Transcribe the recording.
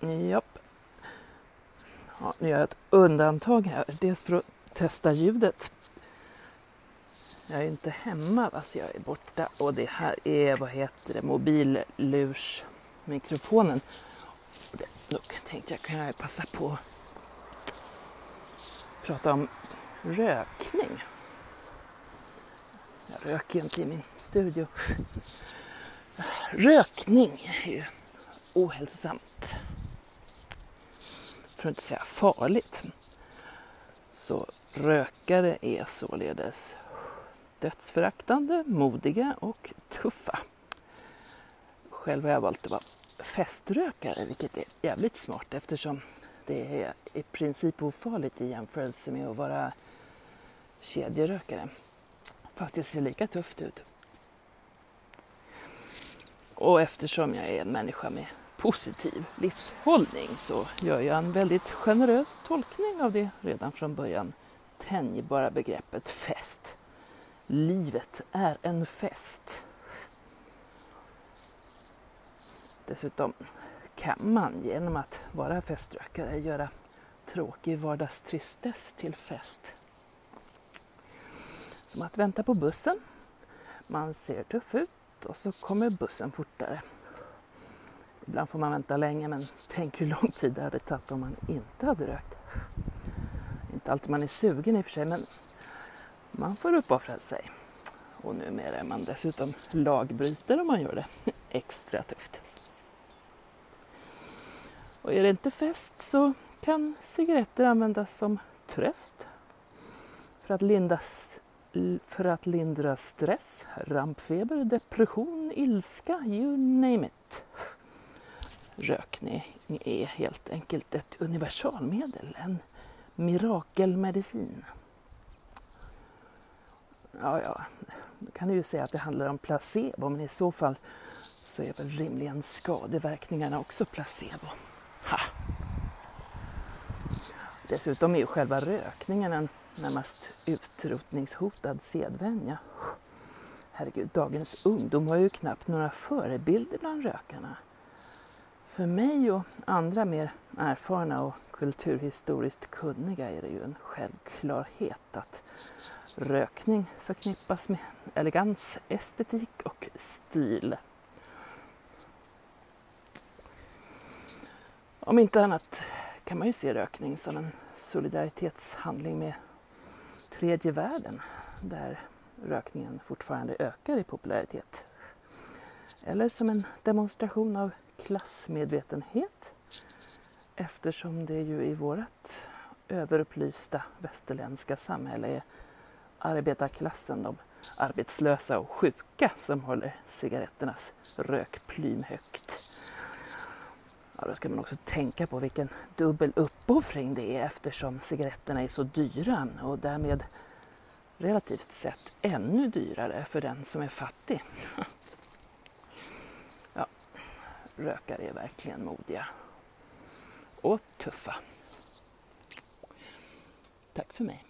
Japp. Ja, nu gör jag ett undantag här. Dels för att testa ljudet. Jag är inte hemma, så jag är borta. Och det här är, vad heter det, mobillursmikrofonen. Då tänkte jag kunna passa på att prata om rökning. Jag röker inte i min studio. Rökning är ju ohälsosamt. För att inte säga farligt. Så rökare är således dödsföraktande, modiga och tuffa. Själv har jag valt att vara feströkare, vilket är jävligt smart eftersom det är i princip ofarligt i jämförelse med att vara kedjerökare. Fast det ser lika tufft ut. Och eftersom jag är en människa med positiv livshållning så gör jag en väldigt generös tolkning av det redan från början tänjbara begreppet fest. Livet är en fest. Dessutom kan man genom att vara feströkare göra tråkig vardagstristess till fest. Som att vänta på bussen. Man ser tuff ut och så kommer bussen fortare. Ibland får man vänta länge men tänk hur lång tid det hade tagit om man inte hade rökt. Inte alltid man är sugen i och för sig men man får uppoffra sig. Och numera är man dessutom lagbrytare om man gör det extra tufft. Och är det inte fest så kan cigaretter användas som tröst för att, lindas, för att lindra stress, rampfeber, depression, ilska, you name it. Rökning är helt enkelt ett universalmedel, en mirakelmedicin. Ja, ja, då kan du ju säga att det handlar om placebo, men i så fall så är väl rimligen skadeverkningarna också placebo. Ha. Dessutom är ju själva rökningen en närmast utrotningshotad sedvänja. Herregud, dagens ungdom har ju knappt några förebilder bland rökarna. För mig och andra mer erfarna och kulturhistoriskt kunniga är det ju en självklarhet att rökning förknippas med elegans, estetik och stil. Om inte annat kan man ju se rökning som en solidaritetshandling med tredje världen där rökningen fortfarande ökar i popularitet. Eller som en demonstration av klassmedvetenhet eftersom det ju i vårt överupplysta västerländska samhälle är arbetarklassen, de arbetslösa och sjuka som håller cigaretternas rökplym högt. Ja, då ska man också tänka på vilken dubbel uppoffring det är eftersom cigaretterna är så dyra och därmed relativt sett ännu dyrare för den som är fattig. Rökare är verkligen modiga och tuffa. Tack för mig.